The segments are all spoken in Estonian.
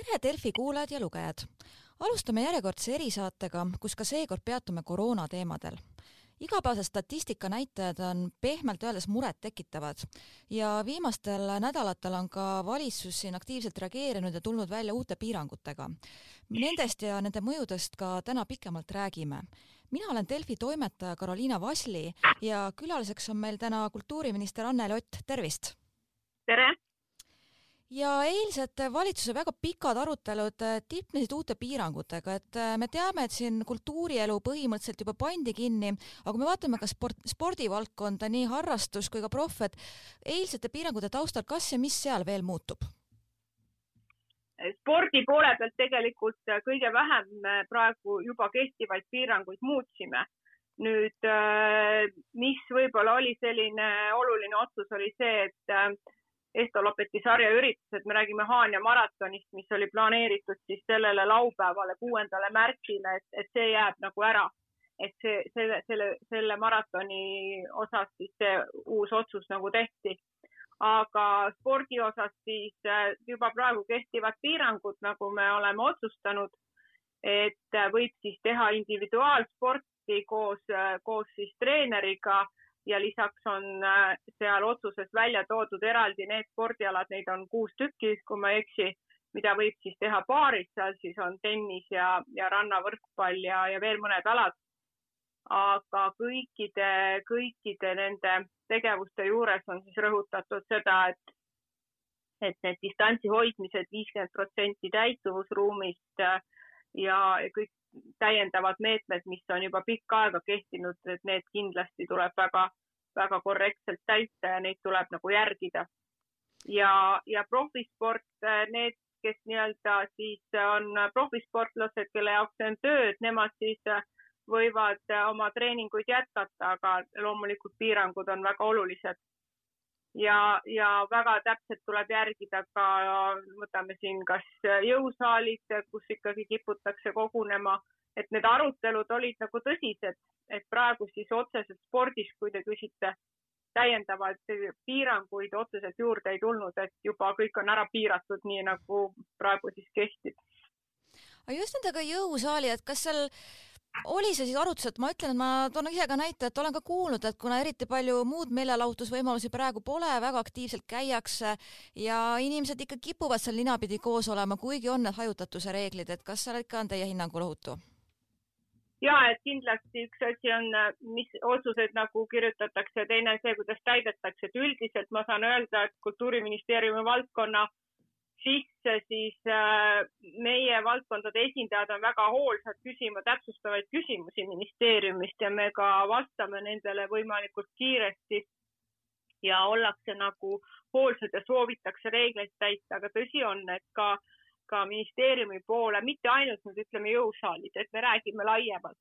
tere, Delfi kuulajad ja lugejad! alustame järjekordse erisaatega, kus ka seekord peatume koroona teemadel igapäevased statistika näitajad on pehmelt öeldes murettekitavad ja viimastel nädalatel on ka valitsus siin aktiivselt reageerinud ja tulnud välja uute piirangutega. Nendest ja nende mõjudest ka täna pikemalt räägime. mina olen Delfi toimetaja Karoliina Vasli ja külaliseks on meil täna kultuuriminister Anneli Ott, tervist! tere! Ja eilsed valitsuse väga pikad arutelud äh, tipnesid uute piirangutega, et äh, me teame, et siin kultuurielu põhimõtteliselt juba pandi kinni, aga kui me vaatame ka sport, spordivaldkonda, nii harrastus kui ka proff, et eilsete piirangute taustal, kas ja mis seal veel muutub? spordi poole pealt tegelikult äh, kõige vähem praegu juba kehtivaid piiranguid muutsime. nüüd, mis võib-olla oli selline oluline otsus, oli see, et Estolopeti sarja üritused, me räägime Haanja maratonist, mis oli planeeritud siis sellele laupäevale, kuuendale märtsile, et, et see jääb nagu ära. et see, selle, selle, selle maratoni osas siis see uus otsus nagu tehti. aga spordi osas siis äh, juba praegu kehtivad piirangud, nagu me oleme otsustanud, et äh, võib siis teha individuaalsporti koos, äh, koos siis treeneriga ja lisaks on äh, seal otsuses välja toodud eraldi need spordialad, neid on kuus tükki, kui ma ei eksi, mida võib siis teha paaris, seal siis on tennis ja, ja rannavõrkpall ja, ja veel mõned alad. aga kõikide, kõikide nende tegevuste juures on siis rõhutatud seda, et, et need distantsi hoidmised viiskümmend protsenti täituvusruumist äh, ja kõik täiendavad meetmed, mis on juba pikka aega kehtinud, et need kindlasti tuleb väga, väga korrektselt täita ja neid tuleb nagu järgida. ja, ja profisport, need, kes nii-öelda siis on profisportlased, kelle jaoks see on töö, et nemad siis võivad oma treeninguid jätkata, aga loomulikult piirangud on väga olulised ja, ja väga täpselt tuleb järgida ka, võtame siin kas jõusaalid, kus ikkagi kiputakse kogunema, et need arutelud olid nagu tõsised, et praegu siis otseselt spordis, kui te küsite, täiendavaid piiranguid otseselt juurde ei tulnud, et juba kõik on ära piiratud, nii nagu praegu siis kehtib. aga just nendega jõusaali, et kas seal oli see siis arutlusel, et ma ütlen, et ma toon ise ka näite, et olen ka kuulnud, et kuna eriti palju muud meelelahutusvõimalusi praegu pole, väga aktiivselt käiakse ja inimesed ikka kipuvad seal ninapidi koos olema, kuigi on need hajutatuse reeglid, et kas seal ikka on teie hinnangul ohutu? ja et kindlasti üks asi on, mis otsuseid nagu kirjutatakse, teine see, kuidas täidetakse, et üldiselt ma saan öelda, et kultuuriministeeriumi valdkonna sisse, siis äh, meie valdkondade esindajad on väga hoolsad küsima täpsustavaid küsimusi ministeeriumist ja me ka vastame nendele võimalikult kiiresti. ja ollakse nagu hoolsad ja soovitakse reegleid täita, aga tõsi on, et ka, ka ministeeriumi poole, mitte ainult nüüd ütleme jõusaalid, et me räägime laiemalt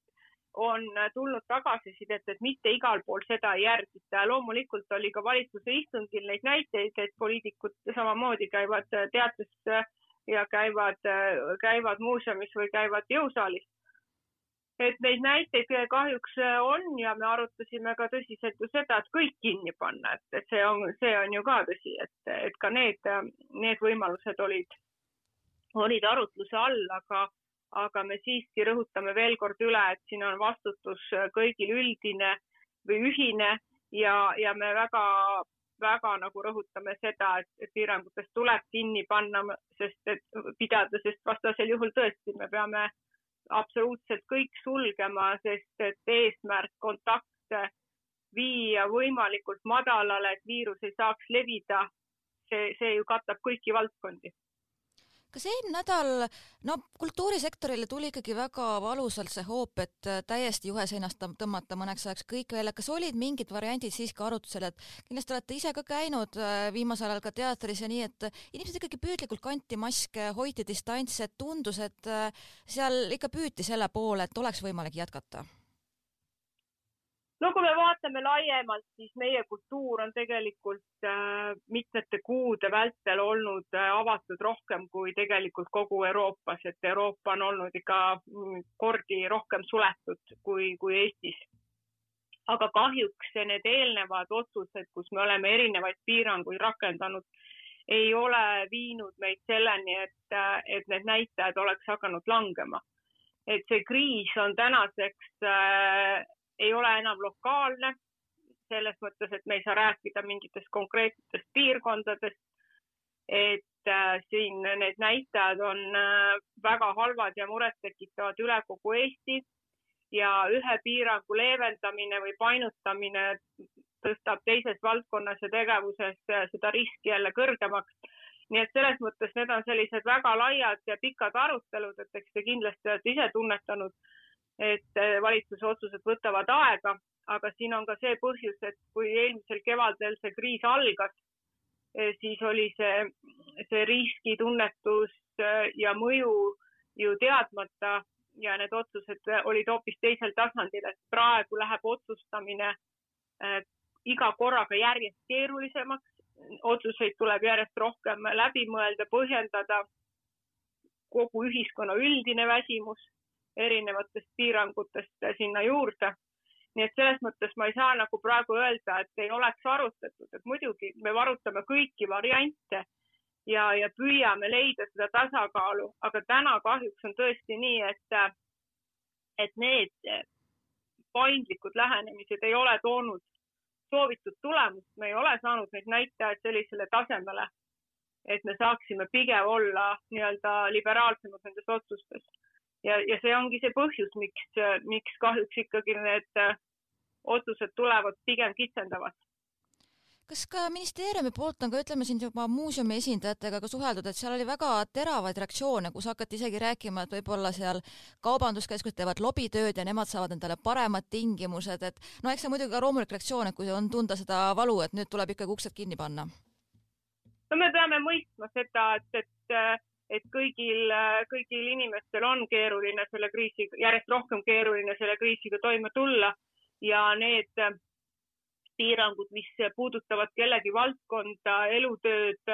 on tulnud tagasisidet, et mitte igal pool seda ei järgita. loomulikult oli ka valitsuse istungil neid näiteid, et poliitikud samamoodi käivad teates ja käivad, käivad muuseumis või käivad jõusaalis. et neid näiteid kahjuks on ja me arutasime ka tõsiselt ju seda, et kõik kinni panna, et, et see on, see on ju ka tõsi, et, et ka need, need võimalused olid, olid arutluse all, aga aga me siiski rõhutame veel kord üle, et siin on vastutus kõigil üldine või ühine ja, ja me väga, väga nagu rõhutame seda, et piirangutest tuleb kinni panna, sest et pidada, sest vastasel juhul tõesti me peame absoluutselt kõik sulgema, sest et eesmärk kontakte viia võimalikult madalale, et viirus ei saaks levida. see, see ju katab kõiki valdkondi kas eelmine nädal, no kultuurisektorile tuli ikkagi väga valusalt see hoop, et äh, täiesti juhe seinast tõmmata mõneks ajaks kõik välja, kas olid mingid variandid siiski arutusel, et kindlasti olete ise ka käinud äh, viimasel ajal ka teatris ja nii, et inimesed ikkagi püüdlikult kanti maske, hoiti distantsi, et tundus, et äh, seal ikka püüti selle poole, et oleks võimalik jätkata no kui me vaatame laiemalt, siis meie kultuur on tegelikult äh, mitmete kuude vältel olnud äh, avatud rohkem kui tegelikult kogu Euroopas, et Euroopa on olnud ikka mm, kordi rohkem suletud kui, kui Eestis. aga kahjuks need eelnevad otsused, kus me oleme erinevaid piiranguid rakendanud, ei ole viinud meid selleni, et, et need näitajad oleks hakanud langema. et see kriis on tänaseks äh,, ei ole enam lokaalne, selles mõttes, et me ei saa rääkida mingitest konkreetsetest piirkondadest. et äh, siin need näitajad on äh, väga halvad ja murettekitavad üle kogu Eesti ja ühe piirangu leevendamine või painutamine tõstab teises valdkonnas ja tegevuses seda riski jälle kõrgemaks. nii et selles mõttes need on sellised väga laiad ja pikad arutelud, et eks te kindlasti olete ise tunnetanud, et valitsuse otsused võtavad aega, aga siin on ka see põhjus, et kui eelmisel kevadel see kriis algas, siis oli see, see riskitunnetus ja mõju ju teadmata ja need otsused olid hoopis teisel tasandil, et praegu läheb otsustamine äh, iga korraga järjest keerulisemaks. otsuseid tuleb järjest rohkem läbi mõelda, põhjendada. kogu ühiskonna üldine väsimus erinevatest piirangutest sinna juurde. nii et selles mõttes ma ei saa nagu praegu öelda, et ei oleks arutatud, et muidugi me arutame kõiki variante ja, ja püüame leida seda tasakaalu, aga täna kahjuks on tõesti nii, et, et need paindlikud lähenemised ei ole toonud soovitud tulemust, me ei ole saanud neid näitajaid sellisele tasemele, et me saaksime pigem olla nii-öelda liberaalsemad nendes otsustes. Ja, ja see ongi see põhjus, miks, miks kahjuks ikkagi need otsused tulevad pigem kitsendavad kas ka ministeeriumi poolt on ka, ütleme siin juba muuseumi esindajatega ka suheldud, et seal oli väga teravaid reaktsioone, kus hakati isegi rääkima, et võib-olla seal kaubanduskeskused teevad lobitööd ja nemad saavad endale paremad tingimused, et no eks see muidugi ka loomulik reaktsioon, et kui on tunda seda valu, et nüüd tuleb ikkagi uksed kinni panna. no me peame mõistma seda, et, et et kõigil, kõigil inimestel on keeruline selle kriisiga, järjest rohkem keeruline selle kriisiga toime tulla ja need piirangud, mis puudutavad kellegi valdkonda, elutööd,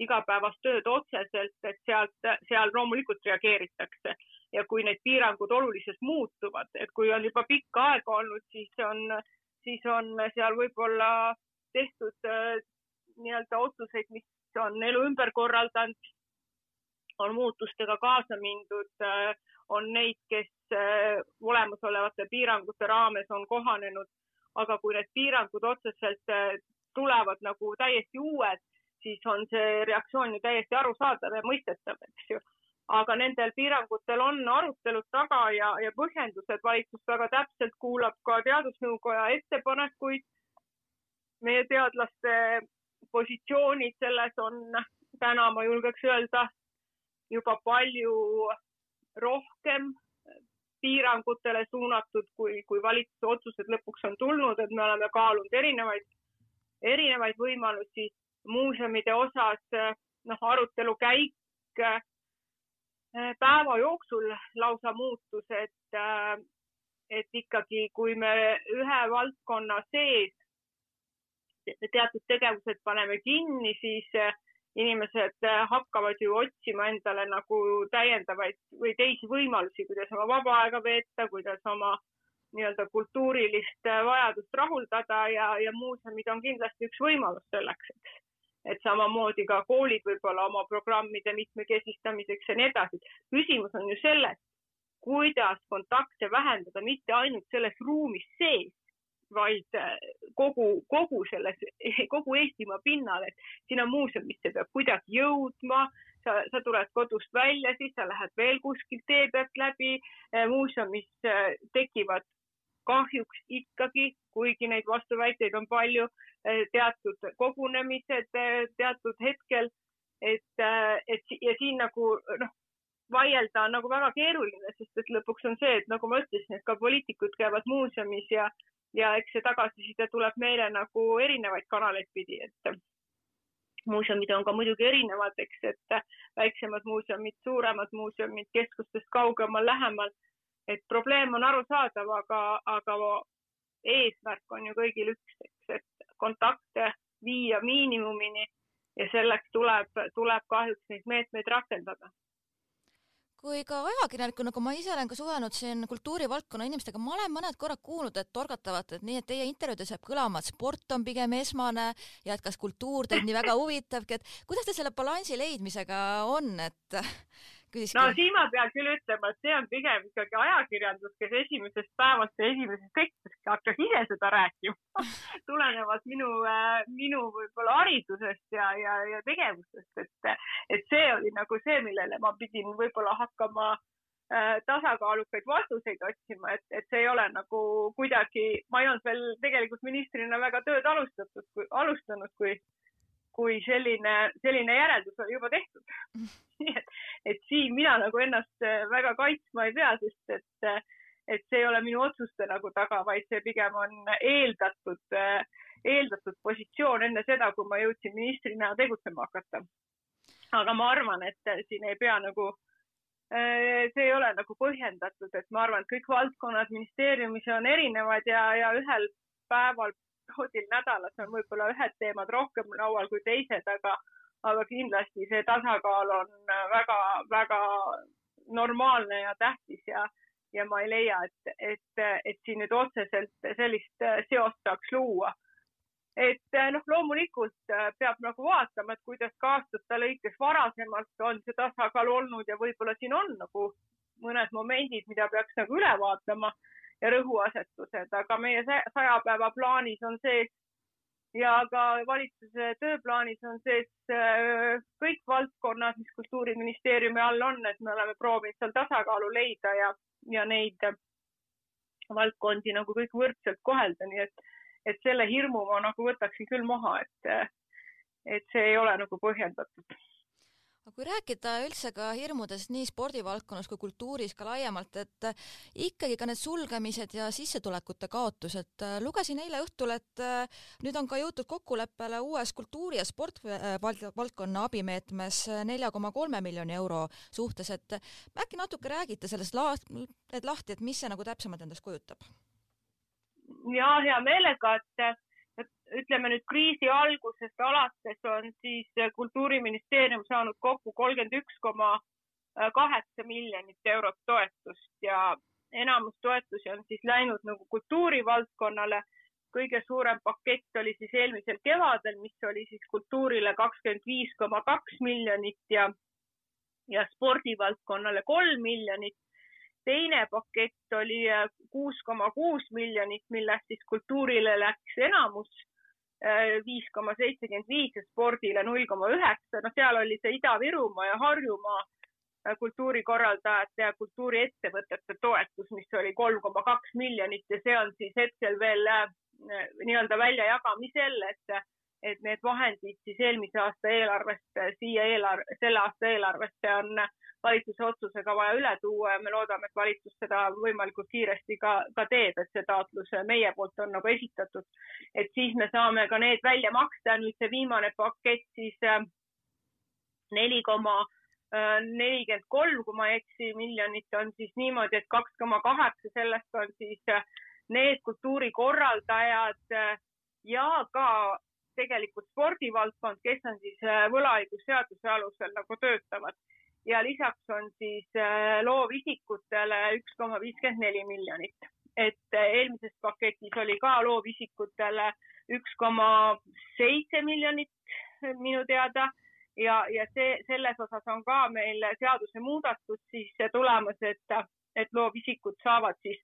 igapäevast tööd otseselt, et sealt, seal loomulikult reageeritakse. ja kui need piirangud oluliselt muutuvad, et kui on juba pikka aega olnud, siis on, siis on seal võib-olla tehtud äh, nii-öelda otsuseid, mis on elu ümber korraldanud, on muutustega kaasa mindud, äh, on neid, kes äh, olemasolevate piirangute raames on kohanenud aga kui need piirangud otseselt äh, tulevad nagu täiesti uued, siis on see reaktsioon ju täiesti arusaadav ja mõistetav, eks ju. aga nendel piirangutel on arutelud taga ja, ja põhjendused, valitsus väga täpselt kuulab ka Teadusnõukoja ettepanekuid. meie teadlaste positsioonid selles on täna, ma julgeks öelda, juba palju rohkem piirangutele suunatud, kui, kui valitsuse otsused lõpuks on tulnud, et me oleme kaalunud erinevaid, erinevaid võimalusi muuseumide osas, noh, arutelu käik äh, päeva jooksul lausa muutus, et, äh, et ikkagi, kui me ühe valdkonna sees teatud tegevused paneme kinni, siis inimesed äh, hakkavad ju otsima endale nagu täiendavaid või teisi võimalusi, kuidas oma vaba aega veeta, kuidas oma nii-öelda kultuurilist äh, vajadust rahuldada ja, ja muuseumid on kindlasti üks võimalus selleks, eks. et samamoodi ka koolid võib-olla oma programmide mitmekesistamiseks ja nii edasi. küsimus on ju selles, kuidas kontakte vähendada mitte ainult selles ruumis sees, vaid äh, kogu, kogu selles, kogu Eestimaa pinnal, et sinna muuseumisse peab kuidagi jõudma, sa, sa tuled kodust välja, siis sa lähed veel kuskilt tee pealt läbi. Äh, muuseumis äh, tekivad kahjuks ikkagi, kuigi neid vastuväiteid on palju, teatud kogunemised teatud hetkel, et, et ja siin nagu noh, vaielda on nagu väga keeruline, sest et lõpuks on see, et nagu ma ütlesin, et ka poliitikud käivad muuseumis ja ja eks see tagasiside tuleb meile nagu erinevaid kanaleid pidi, et muuseumid on ka muidugi erinevad, eks, et väiksemad muuseumid, suuremad muuseumid, keskustest kaugemal, lähemal. et probleem on arusaadav, aga, aga eesmärk on ju kõigil üks, eks, et kontakte viia miinimumini ja selleks tuleb, tuleb kahjuks neid meetmeid rakendada kui ka ajakirjanikuna, kui ma ise olen ka suhelnud siin kultuurivaldkonna inimestega, ma olen mõned korrad kuulnud, et torgatavad, et nii, et teie intervjuudes jääb kõlama, et sport on pigem esmane ja et kas kultuur teid nii väga huvitabki, et kuidas teil selle balansi leidmisega on, et küsiski. no siin ma pean küll ütlema, et see on pigem ikkagi ajakirjandus, kes esimesest päevast ja esimesest hetkest hakkas ise seda rääkima tulenevalt minu, äh, minu võib-olla haridusest ja, ja, ja tegevustest, et, et see oli nagu see, millele ma pidin võib-olla hakkama äh, tasakaalukaid vastuseid otsima, et, et see ei ole nagu kuidagi, ma ei olnud veel tegelikult ministrina väga tööd alustatud, alustanud, kui kui selline, selline järeldus oli juba tehtud et, et siin mina nagu ennast äh, väga kaitsma ei pea, sest et, äh, et see ei ole minu otsuste nagu taga, vaid see pigem on eeldatud, äh, eeldatud positsioon enne seda, kui ma jõudsin ministrina tegutsema hakata. aga ma arvan, et siin ei pea nagu, see ei ole nagu põhjendatud, et ma arvan, et kõik valdkonnad ministeeriumis on erinevad ja, ja ühel päeval perioodil nädalas on võib-olla ühed teemad rohkem laual kui teised, aga, aga kindlasti see tasakaal on väga-väga normaalne ja tähtis ja, ja ma ei leia, et, et, et siin nüüd otseselt sellist seost saaks luua. et noh, loomulikult peab nagu vaatama, et kuidas ka aastate lõikes varasemalt on see tasakaal olnud ja võib-olla siin on nagu mõned momendid, mida peaks nagu üle vaatama ja rõhuasetused, aga meie saja päeva plaanis on sees ja ka valitsuse tööplaanis on sees äh, kõik valdkonnad, mis Kultuuriministeeriumi all on, et me oleme proovinud seal tasakaalu leida ja, ja neid valdkondi nagu kõik võrdselt kohelda, nii et, et selle hirmu ma nagu võtaksin küll maha, et, et see ei ole nagu põhjendatud aga kui rääkida üldse ka hirmudest nii spordivaldkonnas kui kultuuris ka laiemalt, et ikkagi ka need sulgemised ja sissetulekute kaotus, et lugesin eile õhtul, et äh, nüüd on ka jõutud kokkuleppele uues kultuuri- ja spordivaldkonna abimeetmes nelja koma kolme miljoni euro suhtes, et äkki natuke räägite sellest la-, et lahti, et mis see nagu täpsemalt endast kujutab? ja hea meelega, et ütleme nüüd kriisi algusest alates on siis Kultuuriministeerium saanud kokku kolmkümmend üks koma kaheksa miljonit eurot toetust ja enamus toetusi on siis läinud nagu kultuurivaldkonnale. kõige suurem pakett oli siis eelmisel kevadel, mis oli siis kultuurile kakskümmend viis koma kaks miljonit ja, ja spordivaldkonnale kolm miljonit teine pakett oli kuus koma kuus miljonit, millest siis kultuurile läks enamus viis koma seitsekümmend viis ja spordile null koma üheksa, noh, seal oli see Ida-Virumaa ja Harjumaa äh, kultuurikorraldajate ja kultuuriettevõtete toetus, mis oli kolm koma kaks miljonit ja see on siis hetkel veel äh, nii-öelda väljajagamisel, et, et need vahendid siis eelmise aasta eelarvest siia eelarve, selle aasta eelarvesse on valitsuse otsusega vaja üle tuua ja me loodame, et valitsus seda võimalikult kiiresti ka, ka teeb, et see taotlus meie poolt on nagu esitatud. et siis me saame ka need välja maksta, nüüd see viimane pakett siis äh, neli koma äh, nelikümmend kolm, kui ma ei eksi, miljonit on siis niimoodi, et kaks koma kaheksa sellest on siis äh, need kultuurikorraldajad ja ka tegelikult spordivaldkond, kes on siis võlaõigusseaduse alusel nagu töötavad ja lisaks on siis äh, loovisikutele üks koma viiskümmend neli miljonit. et äh, eelmises paketis oli ka loovisikutele üks koma seitse miljonit minu teada ja, ja see, selles osas on ka meil seadusemuudatus siis tulemas, et, et loovisikud saavad siis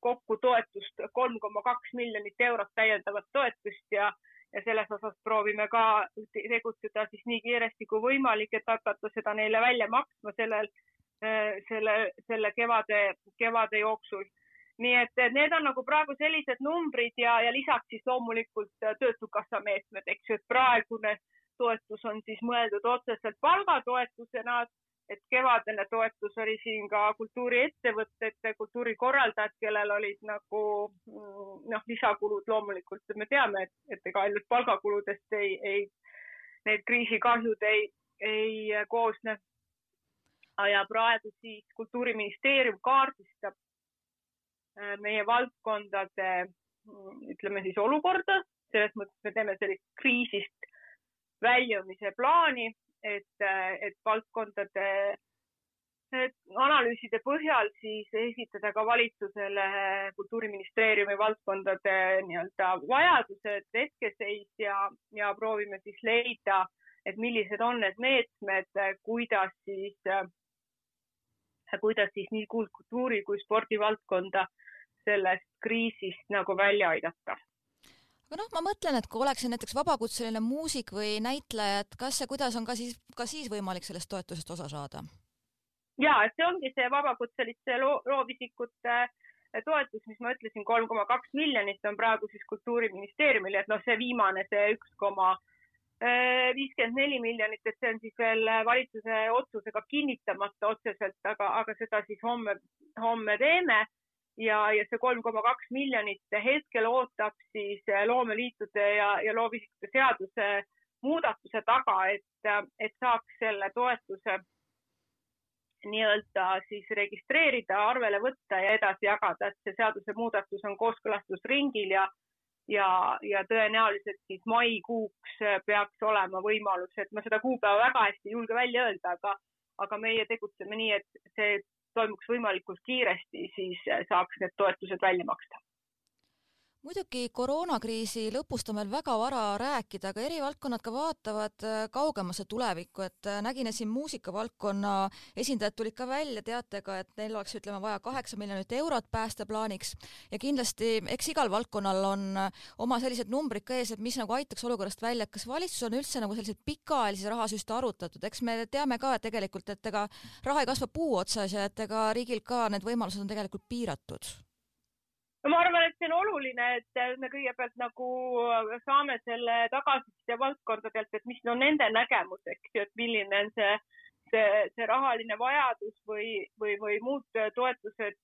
kokku toetust kolm koma kaks miljonit eurot täiendavat toetust ja, ja selles osas proovime ka tegutseda siis nii kiiresti kui võimalik, et hakata seda neile välja maksma sellel, äh, selle, selle kevade, kevade jooksul. nii et need on nagu praegu sellised numbrid ja, ja lisaks siis loomulikult Töötukassa meetmed, eks ju, et praegune toetus on siis mõeldud otseselt palgatoetusena et kevadene toetus oli siin ka kultuuriettevõtete, kultuurikorraldajad, kellel olid nagu mm, noh, lisakulud loomulikult. Me teame, et, et ega ainult palgakuludest ei, ei, need kriisikahjud ei, ei koosne. ja praegu siis Kultuuriministeerium kaardistab äh, meie valdkondade mm, ütleme siis olukorda, selles mõttes me teeme sellist kriisist väljumise plaani et, et valdkondade analüüside põhjal siis esitada ka valitsusele Kultuuriministeeriumi valdkondade nii-öelda vajadused, hetkeseis ja, ja proovime siis leida, et millised on need meetmed, kuidas siis, kuidas siis nii kultuuri kui spordivaldkonda sellest kriisist nagu välja aidata aga noh, ma mõtlen, et kui oleksin näiteks vabakutseline muusik või näitleja, et kas ja kuidas on ka siis, ka siis võimalik sellest toetusest osa saada? ja et see ongi see vabakutseliste loo, loovisikute eh, toetus, mis ma ütlesin, kolm koma kaks miljonit on praegu siis Kultuuriministeeriumil, et noh, see viimane, see üks koma viiskümmend neli miljonit, et see on siis veel valitsuse otsusega kinnitamata otseselt, aga, aga seda siis homme, homme teeme. Ja, ja see kolm koma kaks miljonit hetkel ootab siis loomeliitude ja, ja loovisikute seaduse muudatuse taga, et, et saaks selle toetuse nii-öelda siis registreerida, arvele võtta ja edasi jagada, et see seadusemuudatus on kooskõlastusringil ja ja, ja tõenäoliselt siis maikuuks peaks olema võimalus, et ma seda kuupäeva väga hästi ei julge välja öelda, aga, aga meie tegutseme nii, et see toimuks võimalikult kiiresti, siis saaks need toetused välja maksta muidugi koroonakriisi lõpust on veel väga vara rääkida, aga eri valdkonnad ka vaatavad äh, kaugemasse tulevikku, et äh, nägin, siin muusikavaldkonna esindajad tulid ka välja teatega, et neil oleks, ütleme, vaja kaheksa miljonit eurot päästeplaaniks. Ja kindlasti eks igal valdkonnal on äh, oma sellised numbrid ka ees, et mis nagu aitaks olukorrast välja, et kas valitsus on üldse nagu selliseid pikaajalisi rahasüste arutatud, eks me teame ka, et tegelikult, et ega raha ei kasva puu otsas ja et ega riigil ka need võimalused on tegelikult piiratud no ma arvan, et see on oluline, et me kõigepealt nagu saame selle tagasiside valdkondadelt, et mis on nende nägemus, eks ju, et milline on see, see, see rahaline vajadus või, või, või muud toetused,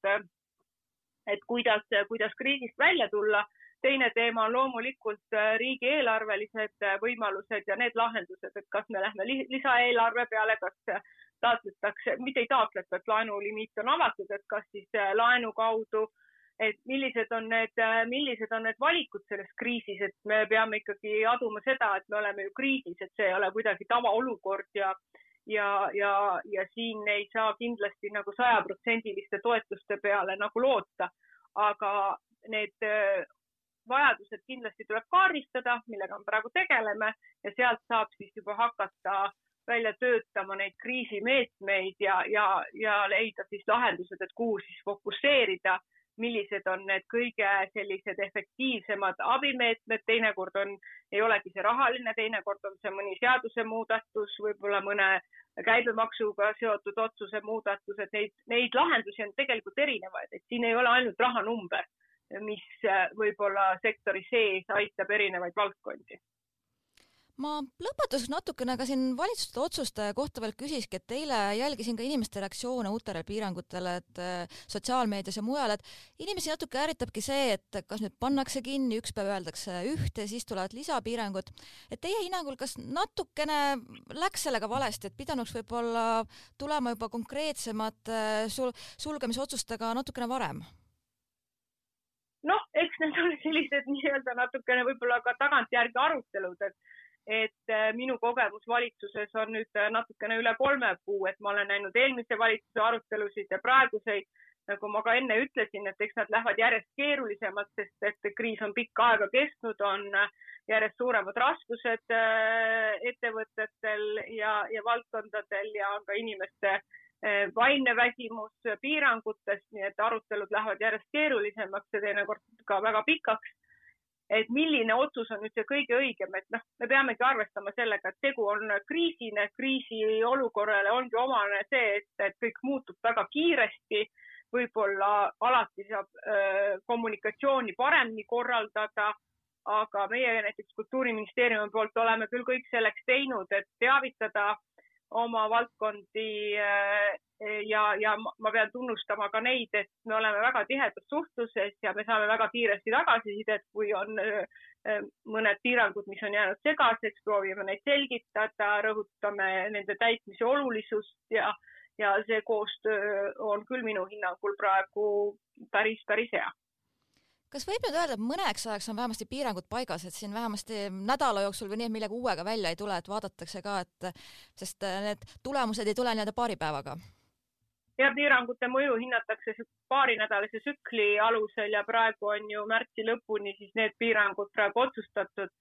et kuidas, kuidas kriisist välja tulla. teine teema on loomulikult riigieelarvelised võimalused ja need lahendused, et kas me lähme lisaeelarve peale, kas taotletakse, mitte ei taotleta, et laenulimiit on avatud, et kas siis laenu kaudu äh, et millised on need, millised on need valikud selles kriisis, et me peame ikkagi aduma seda, et me oleme ju kriisis, et see ei ole kuidagi tavaolukord ja ja, ja, ja siin ei saa kindlasti nagu sajaprotsendiliste toetuste peale nagu loota, aga need äh, vajadused kindlasti tuleb kaardistada, millega me praegu tegeleme ja sealt saab siis juba hakata välja töötama neid kriisimeetmeid ja, ja, ja leida siis lahendused, et kuhu siis fokusseerida millised on need kõige sellised efektiivsemad abimeetmed, teinekord on, ei olegi see rahaline, teinekord on see mõni seadusemuudatus, võib-olla mõne käibemaksuga seotud otsuse muudatus, et neid, neid lahendusi on tegelikult erinevaid, et siin ei ole ainult rahanumber, mis võib-olla sektori sees aitab erinevaid valdkondi ma lõpetuseks natukene ka siin valitsuste otsuste kohta veel küsiski, et eile jälgisin ka inimeste reaktsioone uutele piirangutele, et äh, sotsiaalmeedias ja mujal, et inimesi natuke ärritabki see, et kas nüüd pannakse kinni, üks päev öeldakse ühte, siis tulevad lisapiirangud. et teie hinnangul, kas natukene läks sellega valesti, et pidanuks võib-olla tulema juba konkreetsemad äh, sul-, sulgemisotsustega natukene varem? noh, eks need on sellised nii-öelda natukene võib-olla ka tagantjärgi arutelud, et et äh, minu kogemus valitsuses on nüüd äh, natukene üle kolme kuu, et ma olen näinud eelmise valitsuse arutelusid ja praeguseid, nagu ma ka enne ütlesin, et eks nad lähevad järjest keerulisemaks, sest et kriis on pikka aega kestnud, on äh, järjest suuremad raskused ettevõtetel ja, ja valdkondadel ja on ka inimeste vaimne väsimus piirangutest, nii et arutelud lähevad järjest keerulisemaks ja teinekord ka väga pikaks et milline otsus on nüüd see kõige õigem, et noh, me peamegi arvestama sellega, et tegu on kriisine, kriisiolukorrale ongi omane see, et, et kõik muutub väga kiiresti. võib-olla alati saab öö, kommunikatsiooni paremini korraldada, aga meie näiteks Kultuuriministeeriumi poolt oleme küll kõik selleks teinud, et teavitada oma valdkondi ja, ja ma pean tunnustama ka neid, et me oleme väga tihedas suhtluses ja me saame väga kiiresti tagasisidet, kui on mõned piirangud, mis on jäänud segaseks, proovime neid selgitada, rõhutame nende täitmise olulisust ja, ja see koostöö on küll minu hinnangul praegu päris, päris hea kas võib nüüd öelda, et mõneks ajaks on vähemasti piirangud paigas, et siin vähemasti nädala jooksul või nii, et millegi uuega välja ei tule, et vaadatakse ka, et sest need tulemused ei tule nii-öelda paari päevaga? ja piirangute mõju hinnatakse paarinädalase tsükli alusel ja praegu on ju märtsi lõpuni siis need piirangud praegu otsustatud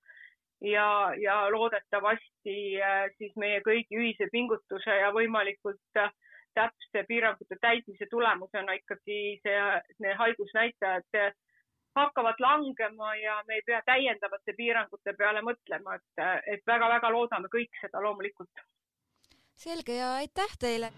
ja, ja loodetavasti äh, siis meie kõigi ühise pingutuse ja võimalikult äh, täpse piirangute täitmise tulemusena ikkagi see, need haigusnäitajad äh, hakkavad langema ja me ei pea täiendavate piirangute peale mõtlema, et, et väga-väga loodame kõik seda loomulikult. selge ja aitäh teile